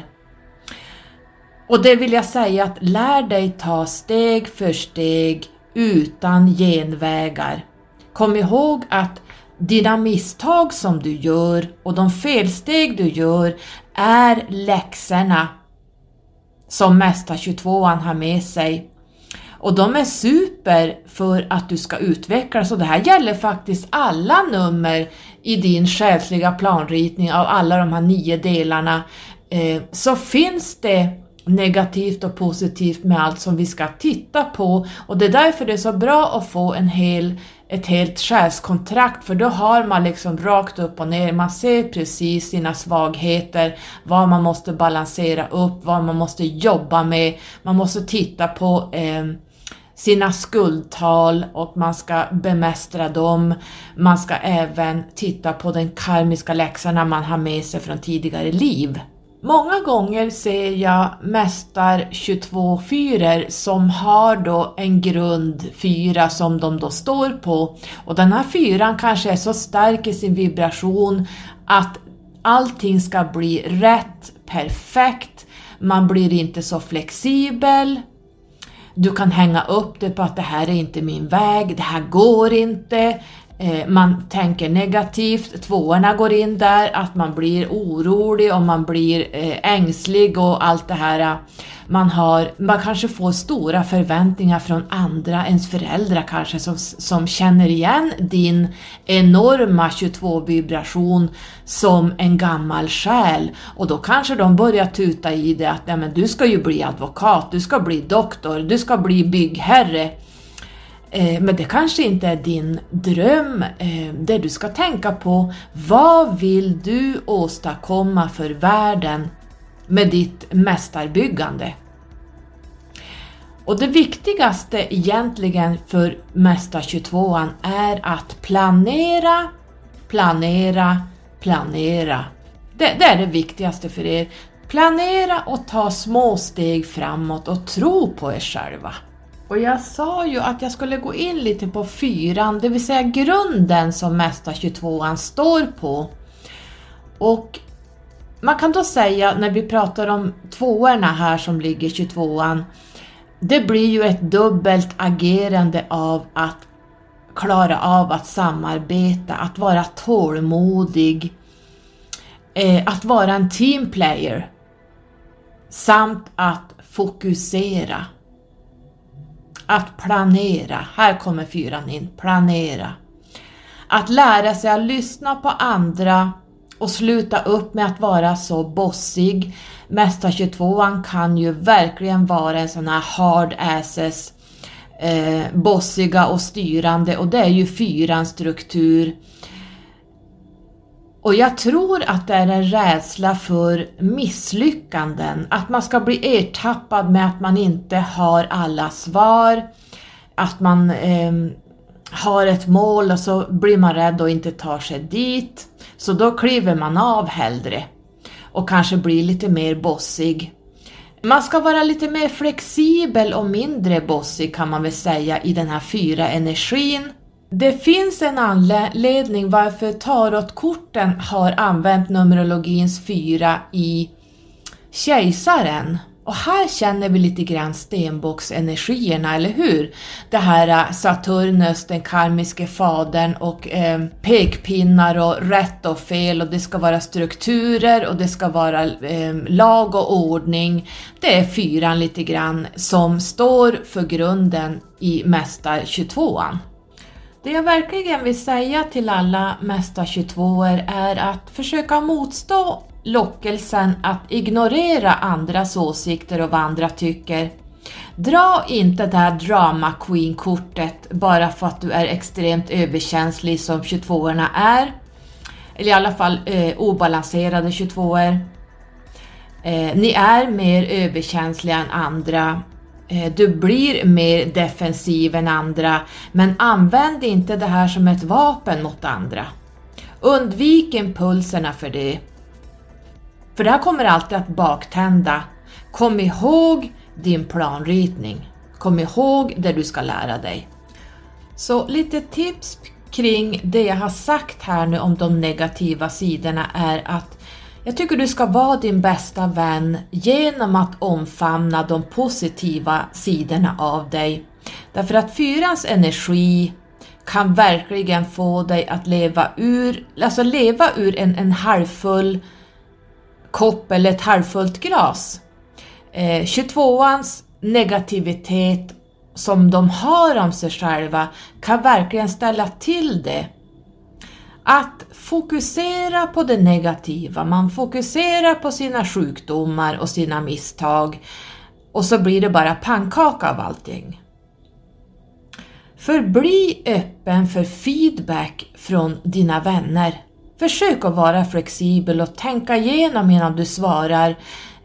Och det vill jag säga att lär dig ta steg för steg utan genvägar. Kom ihåg att dina misstag som du gör och de felsteg du gör är läxorna som Mästa 22an har med sig. Och de är super för att du ska utvecklas och det här gäller faktiskt alla nummer i din själsliga planritning av alla de här nio delarna. Eh, så finns det negativt och positivt med allt som vi ska titta på och det är därför det är så bra att få en hel, ett helt själskontrakt för då har man liksom rakt upp och ner, man ser precis sina svagheter, vad man måste balansera upp, vad man måste jobba med, man måste titta på eh, sina skuldtal och man ska bemästra dem. Man ska även titta på den karmiska läxorna man har med sig från tidigare liv. Många gånger ser jag mästar 22 fyror som har då en grund fyra som de då står på. Och den här fyran kanske är så stark i sin vibration att allting ska bli rätt, perfekt, man blir inte så flexibel, du kan hänga upp det på att det här är inte min väg, det här går inte, Eh, man tänker negativt, tvåorna går in där, att man blir orolig och man blir eh, ängslig och allt det här. Man, har, man kanske får stora förväntningar från andra, ens föräldrar kanske, som, som känner igen din enorma 22-vibration som en gammal själ. Och då kanske de börjar tuta i det att Nej, men du ska ju bli advokat, du ska bli doktor, du ska bli byggherre. Eh, men det kanske inte är din dröm. Eh, det du ska tänka på, vad vill du åstadkomma för världen med ditt mästarbyggande? Och det viktigaste egentligen för Mästar 22an är att planera, planera, planera. Det, det, är det viktigaste för er. Planera och ta små steg framåt och tro på er själva. Och jag sa ju att jag skulle gå in lite på fyran, det vill säga grunden som Mästa 22an står på. Och man kan då säga, när vi pratar om tvåorna här som ligger 22an, det blir ju ett dubbelt agerande av att klara av att samarbeta, att vara tålmodig, eh, att vara en teamplayer. samt att fokusera. Att planera, här kommer fyran in, planera. Att lära sig att lyssna på andra och sluta upp med att vara så bossig. Mästa 22an kan ju verkligen vara en sån här hard asses, eh, bossiga och styrande och det är ju fyrans struktur. Och jag tror att det är en rädsla för misslyckanden, att man ska bli ertappad med att man inte har alla svar, att man eh, har ett mål och så blir man rädd och inte tar sig dit. Så då kliver man av hellre och kanske blir lite mer bossig. Man ska vara lite mer flexibel och mindre bossig kan man väl säga i den här fyra energin. Det finns en anledning varför tarotkorten har använt Numerologins fyra i Kejsaren. Och här känner vi lite grann stenbocksenergierna, eller hur? Det här äh, Saturnus, den karmiske fadern och eh, pekpinnar och rätt och fel och det ska vara strukturer och det ska vara eh, lag och ordning. Det är fyran lite grann som står för grunden i Mästar 22an. Det jag verkligen vill säga till alla Mästar 22 är att försöka motstå lockelsen att ignorera andras åsikter och vad andra tycker. Dra inte det här drama queen-kortet bara för att du är extremt överkänslig som 22orna är. Eller i alla fall eh, obalanserade 22or. Eh, ni är mer överkänsliga än andra. Eh, du blir mer defensiv än andra, men använd inte det här som ett vapen mot andra. Undvik impulserna för det. För det här kommer alltid att baktända. Kom ihåg din planritning. Kom ihåg det du ska lära dig. Så lite tips kring det jag har sagt här nu om de negativa sidorna är att jag tycker du ska vara din bästa vän genom att omfamna de positiva sidorna av dig. Därför att fyrans energi kan verkligen få dig att leva ur, alltså leva ur en, en halvfull kopp eller ett halvfullt glas. Eh, 22ans negativitet som de har om sig själva kan verkligen ställa till det. Att fokusera på det negativa, man fokuserar på sina sjukdomar och sina misstag och så blir det bara pannkaka av allting. Förbli öppen för feedback från dina vänner. Försök att vara flexibel och tänka igenom innan du svarar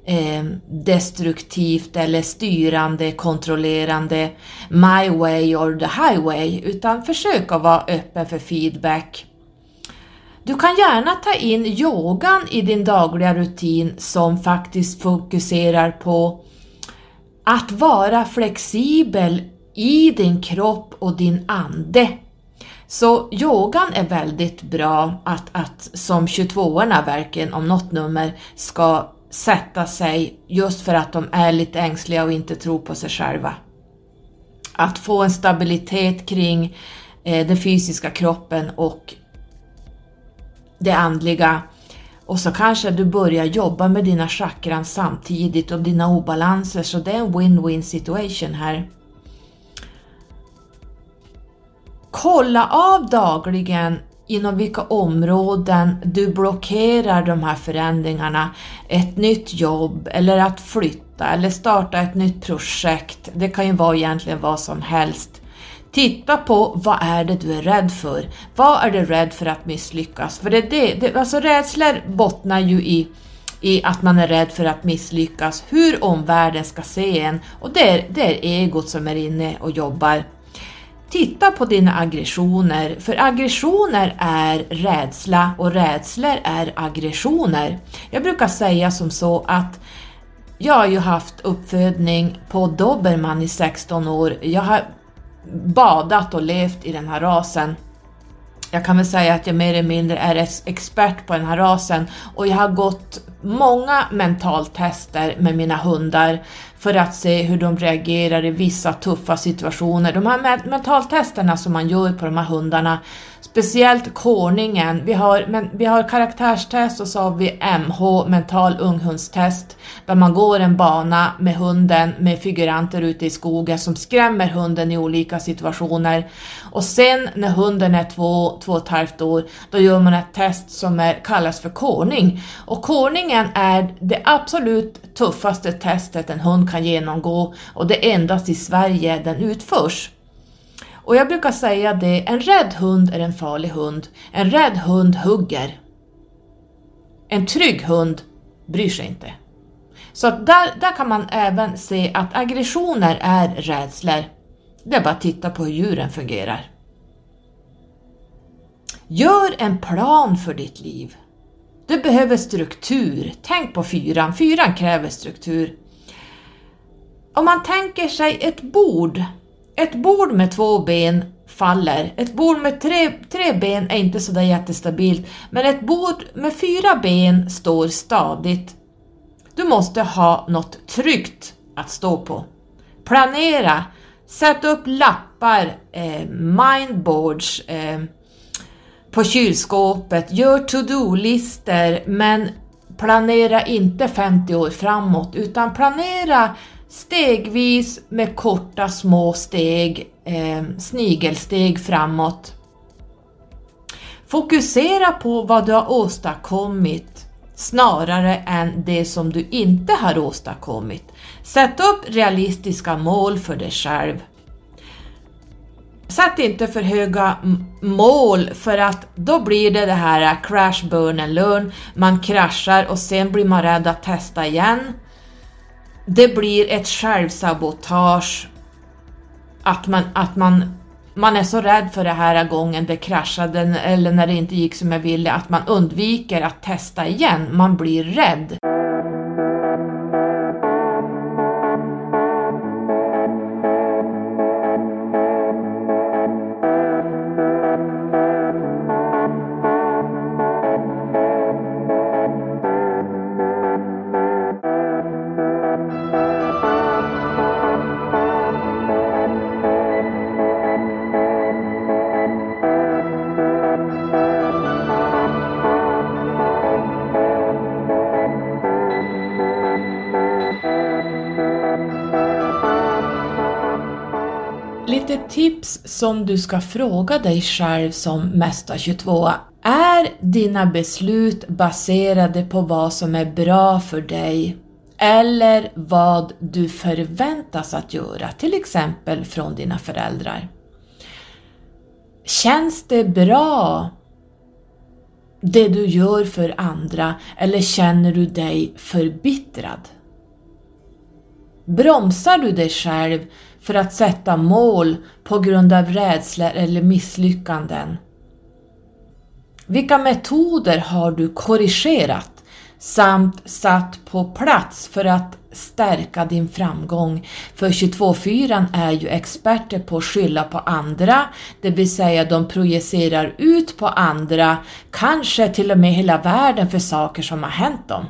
eh, destruktivt eller styrande, kontrollerande, my way or the highway, utan försök att vara öppen för feedback. Du kan gärna ta in yogan i din dagliga rutin som faktiskt fokuserar på att vara flexibel i din kropp och din ande. Så yogan är väldigt bra att, att som 22orna verkligen om något nummer ska sätta sig just för att de är lite ängsliga och inte tror på sig själva. Att få en stabilitet kring eh, den fysiska kroppen och det andliga och så kanske du börjar jobba med dina chakran samtidigt och dina obalanser så det är en win-win situation här. Kolla av dagligen inom vilka områden du blockerar de här förändringarna. Ett nytt jobb eller att flytta eller starta ett nytt projekt. Det kan ju vara egentligen vad som helst. Titta på vad är det du är rädd för? Vad är du rädd för att misslyckas? För det, det, det, alltså rädslor bottnar ju i, i att man är rädd för att misslyckas, hur omvärlden ska se en och det är, det är egot som är inne och jobbar. Titta på dina aggressioner, för aggressioner är rädsla och rädslor är aggressioner. Jag brukar säga som så att jag har ju haft uppfödning på dobermann i 16 år. Jag har badat och levt i den här rasen. Jag kan väl säga att jag mer eller mindre är expert på den här rasen och jag har gått många mentaltester med mina hundar för att se hur de reagerar i vissa tuffa situationer. De här mentaltesterna som man gör på de här hundarna, speciellt korningen, vi har, men, vi har karaktärstest och så har vi MH, mental unghundstest, där man går en bana med hunden med figuranter ute i skogen som skrämmer hunden i olika situationer. Och sen när hunden är två, två och ett halvt år, då gör man ett test som är, kallas för korning. Och korningen är det absolut tuffaste testet en hund kan genomgå och det är endast i Sverige den utförs. Och jag brukar säga det, en rädd hund är en farlig hund. En rädd hund hugger. En trygg hund bryr sig inte. Så där, där kan man även se att aggressioner är rädslor. Det är bara att titta på hur djuren fungerar. Gör en plan för ditt liv. Du behöver struktur. Tänk på fyran. Fyran kräver struktur. Om man tänker sig ett bord. Ett bord med två ben faller. Ett bord med tre, tre ben är inte sådär jättestabilt, men ett bord med fyra ben står stadigt. Du måste ha något tryggt att stå på. Planera, sätt upp lappar, eh, mindboards eh, på kylskåpet, gör to-do-listor men planera inte 50 år framåt utan planera stegvis med korta små steg, eh, snigelsteg framåt. Fokusera på vad du har åstadkommit snarare än det som du inte har åstadkommit. Sätt upp realistiska mål för dig själv. Sätt inte för höga mål för att då blir det det här crash, burn and learn. Man kraschar och sen blir man rädd att testa igen. Det blir ett självsabotage. Att man, att man man är så rädd för det här gången det kraschade eller när det inte gick som jag ville att man undviker att testa igen, man blir rädd. Som du ska fråga dig själv som Mästa 22. Är dina beslut baserade på vad som är bra för dig eller vad du förväntas att göra, till exempel från dina föräldrar? Känns det bra det du gör för andra eller känner du dig förbittrad? Bromsar du dig själv för att sätta mål på grund av rädslor eller misslyckanden? Vilka metoder har du korrigerat samt satt på plats för att stärka din framgång? För 22-4 är ju experter på att skylla på andra, det vill säga de projicerar ut på andra, kanske till och med hela världen för saker som har hänt dem.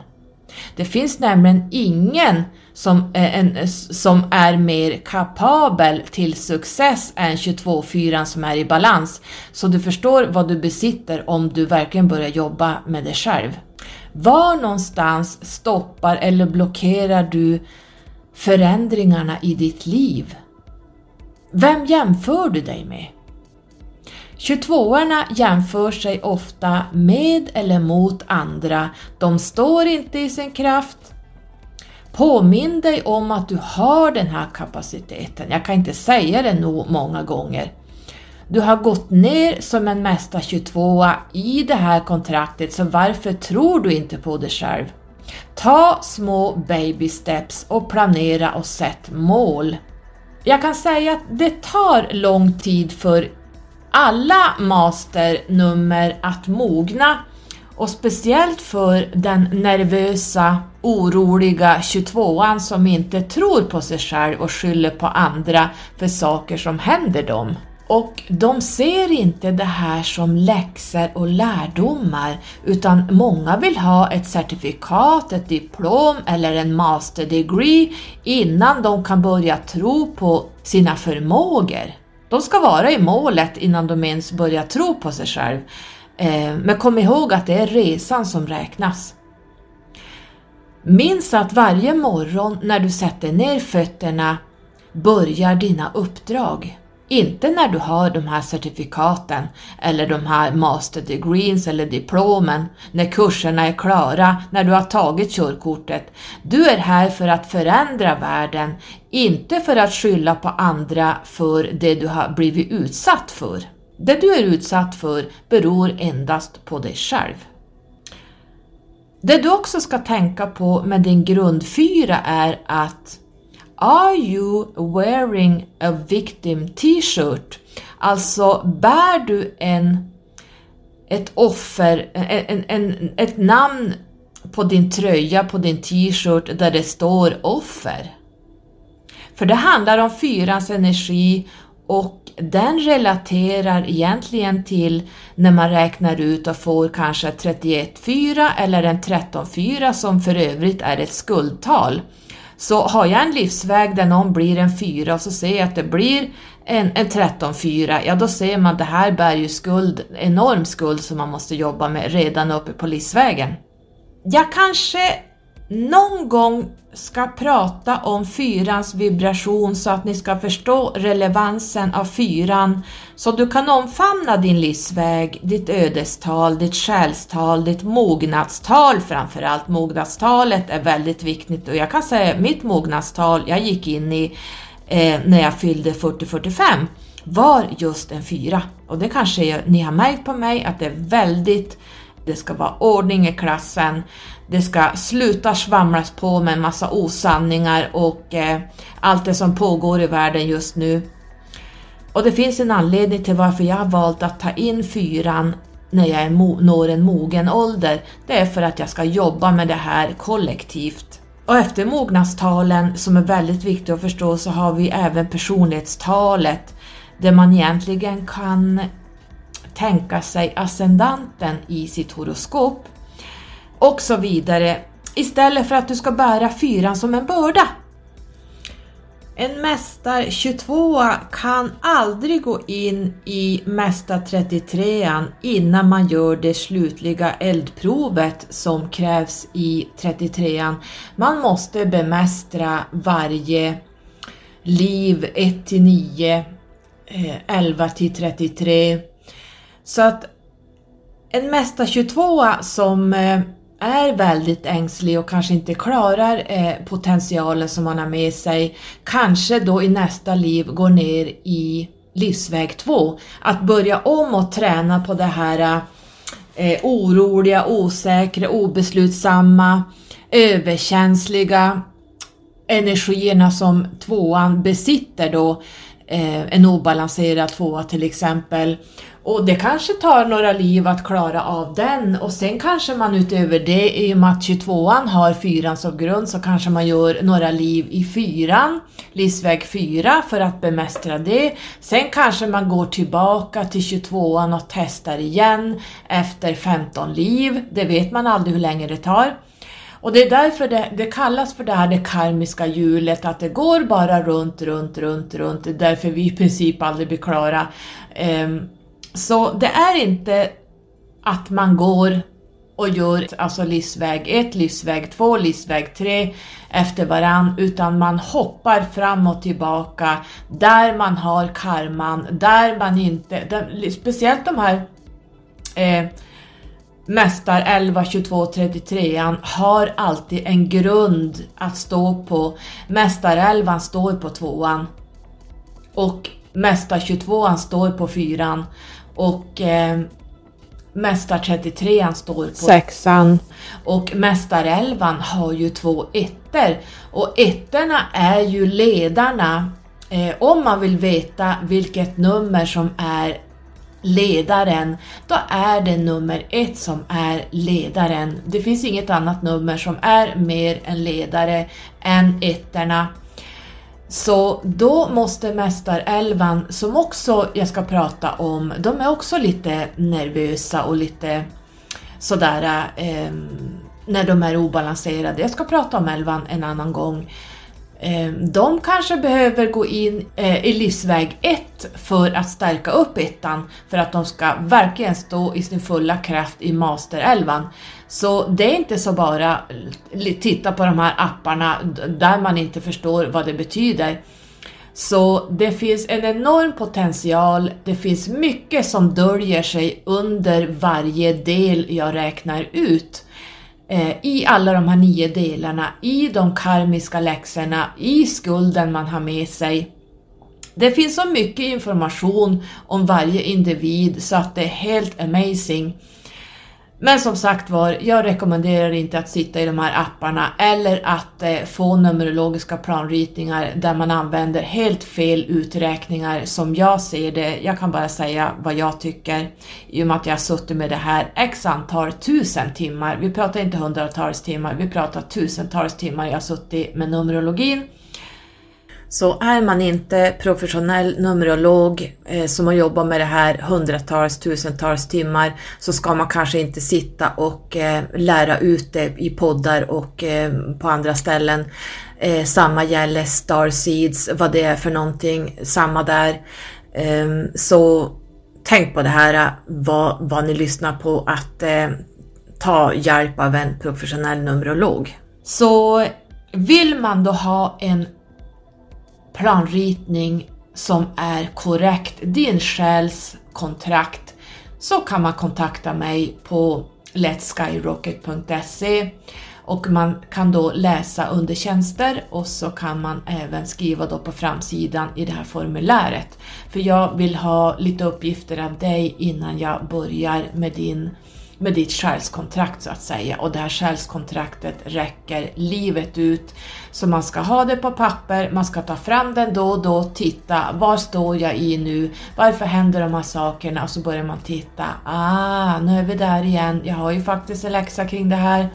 Det finns nämligen ingen som, är, en, som är mer kapabel till success än 22-4 som är i balans. Så du förstår vad du besitter om du verkligen börjar jobba med dig själv. Var någonstans stoppar eller blockerar du förändringarna i ditt liv? Vem jämför du dig med? 22orna jämför sig ofta med eller mot andra, de står inte i sin kraft. Påminn dig om att du har den här kapaciteten, jag kan inte säga det nog många gånger. Du har gått ner som en Mästa 22 i det här kontraktet, så varför tror du inte på dig själv? Ta små baby steps och planera och sätt mål. Jag kan säga att det tar lång tid för alla masternummer att mogna och speciellt för den nervösa, oroliga 22an som inte tror på sig själv och skyller på andra för saker som händer dem. Och de ser inte det här som läxor och lärdomar utan många vill ha ett certifikat, ett diplom eller en master degree innan de kan börja tro på sina förmågor. De ska vara i målet innan de ens börjar tro på sig själv. Eh, men kom ihåg att det är resan som räknas. Minns att varje morgon när du sätter ner fötterna börjar dina uppdrag. Inte när du har de här certifikaten eller de här master degrees eller diplomen, när kurserna är klara, när du har tagit körkortet. Du är här för att förändra världen, inte för att skylla på andra för det du har blivit utsatt för. Det du är utsatt för beror endast på dig själv. Det du också ska tänka på med din grundfyra är att Are you wearing a victim t-shirt? Alltså, bär du en, ett offer, en, en, ett namn på din tröja, på din t-shirt där det står offer? För det handlar om fyrans energi och den relaterar egentligen till när man räknar ut och får kanske 31,4 eller en 13,4 som för övrigt är ett skuldtal. Så har jag en livsväg där någon blir en 4 och så ser jag att det blir en, en 13,4, ja då ser man att det här bär ju skuld, enorm skuld som man måste jobba med redan uppe på livsvägen. Jag kanske någon gång ska prata om fyrans vibration så att ni ska förstå relevansen av fyran så du kan omfamna din livsväg, ditt ödestal, ditt själstal, ditt mognadstal framförallt. Mognadstalet är väldigt viktigt och jag kan säga mitt mognadstal jag gick in i eh, när jag fyllde 40-45 var just en fyra och det kanske ni har märkt på mig att det är väldigt det ska vara ordning i klassen, det ska sluta svamlas på med en massa osanningar och eh, allt det som pågår i världen just nu. Och det finns en anledning till varför jag har valt att ta in fyran när jag når en mogen ålder. Det är för att jag ska jobba med det här kollektivt. Och efter mognadstalen, som är väldigt viktigt att förstå, så har vi även personlighetstalet där man egentligen kan tänka sig ascendanten i sitt horoskop och så vidare. Istället för att du ska bära fyran som en börda. En mästar 22 kan aldrig gå in i mästar 33 innan man gör det slutliga eldprovet som krävs i 33 Man måste bemästra varje liv 1 till 9, 11 eh, till 33 så att en mästa 22 som eh, är väldigt ängslig och kanske inte klarar eh, potentialen som man har med sig, kanske då i nästa liv går ner i livsväg 2. Att börja om och träna på det här eh, oroliga, osäkra, obeslutsamma, överkänsliga energierna som tvåan besitter då, eh, en obalanserad tvåa till exempel. Och det kanske tar några liv att klara av den och sen kanske man utöver det, i och med att 22an har fyran som grund, så kanske man gör några liv i fyran, livsväg 4 för att bemästra det. Sen kanske man går tillbaka till 22an och testar igen efter 15 liv, det vet man aldrig hur länge det tar. Och det är därför det, det, kallas för det här det karmiska hjulet, att det går bara runt, runt, runt, runt. Det är därför vi i princip aldrig blir klara. Um, så det är inte att man går och gör alltså livsväg 1, livsväg 2, livsväg 3 efter varann utan man hoppar fram och tillbaka där man har karman, där man inte, där, speciellt de här eh, Mästar 11, 22, 33 har alltid en grund att stå på. Mästar 11 står på tvåan och Mästar 22 står på fyran och eh, Mästar 33 står på sexan. Och Mästarelvan har ju två ettor. Och ettorna är ju ledarna. Eh, om man vill veta vilket nummer som är ledaren, då är det nummer ett som är ledaren. Det finns inget annat nummer som är mer en ledare än ettorna. Så då måste Mästarälvan, som också jag ska prata om, de är också lite nervösa och lite sådär eh, när de är obalanserade. Jag ska prata om älvan en annan gång. Eh, de kanske behöver gå in eh, i livsväg 1 för att stärka upp ettan för att de ska verkligen stå i sin fulla kraft i masterälvan. Så det är inte så bara titta på de här apparna där man inte förstår vad det betyder. Så det finns en enorm potential, det finns mycket som döljer sig under varje del jag räknar ut. Eh, I alla de här nio delarna, i de karmiska läxorna, i skulden man har med sig. Det finns så mycket information om varje individ så att det är helt amazing. Men som sagt var, jag rekommenderar inte att sitta i de här apparna eller att eh, få numerologiska planritningar där man använder helt fel uträkningar som jag ser det. Jag kan bara säga vad jag tycker i och med att jag har suttit med det här x antal tusen timmar. Vi pratar inte hundratals timmar, vi pratar tusentals timmar jag har suttit med numerologin. Så är man inte professionell numerolog eh, som har jobbat med det här hundratals, tusentals timmar så ska man kanske inte sitta och eh, lära ut det i poddar och eh, på andra ställen. Eh, samma gäller Starseeds, vad det är för någonting, samma där. Ehm, så tänk på det här, vad, vad ni lyssnar på, att eh, ta hjälp av en professionell numerolog. Så vill man då ha en planritning som är korrekt, din själs kontrakt, så kan man kontakta mig på letskyrocket.se och man kan då läsa under tjänster och så kan man även skriva då på framsidan i det här formuläret. För jag vill ha lite uppgifter av dig innan jag börjar med din med ditt själskontrakt så att säga och det här själskontraktet räcker livet ut. Så man ska ha det på papper, man ska ta fram den då och då, titta, var står jag i nu, varför händer de här sakerna och så börjar man titta, ah, nu är vi där igen, jag har ju faktiskt en läxa kring det här.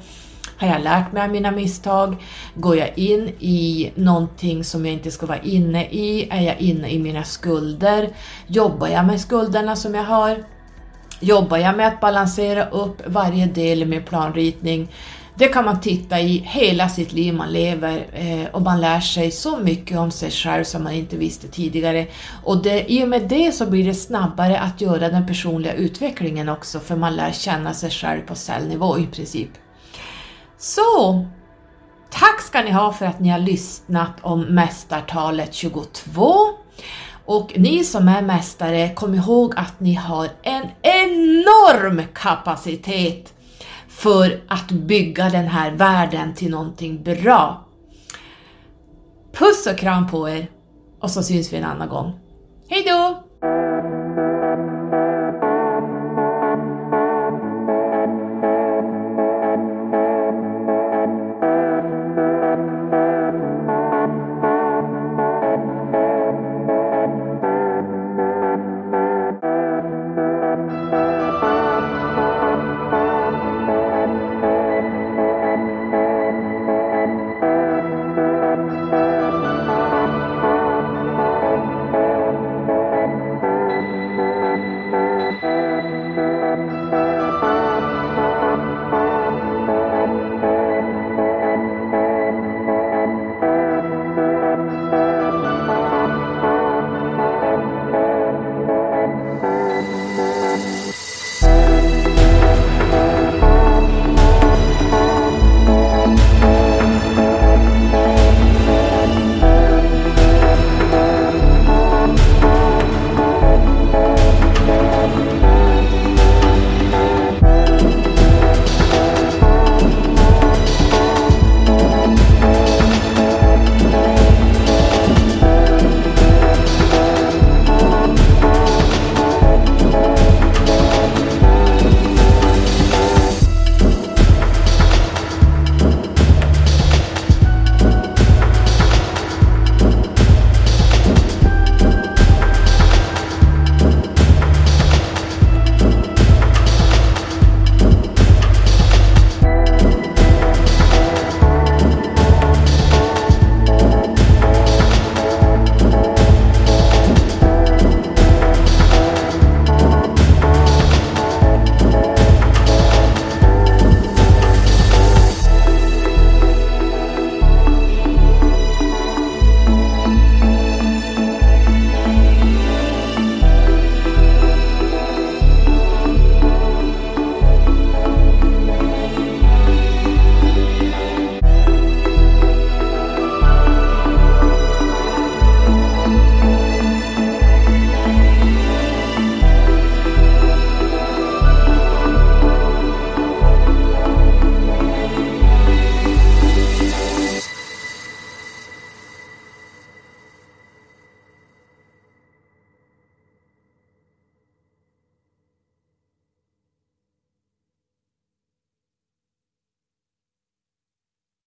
Har jag lärt mig av mina misstag? Går jag in i någonting som jag inte ska vara inne i? Är jag inne i mina skulder? Jobbar jag med skulderna som jag har? Jobbar jag med att balansera upp varje del med planritning? Det kan man titta i hela sitt liv man lever eh, och man lär sig så mycket om sig själv som man inte visste tidigare. Och det, i och med det så blir det snabbare att göra den personliga utvecklingen också för man lär känna sig själv på cellnivå i princip. Så, tack ska ni ha för att ni har lyssnat om Mästartalet 22. Och ni som är mästare, kom ihåg att ni har en enorm kapacitet för att bygga den här världen till någonting bra. Puss och kram på er och så syns vi en annan gång. Hejdå!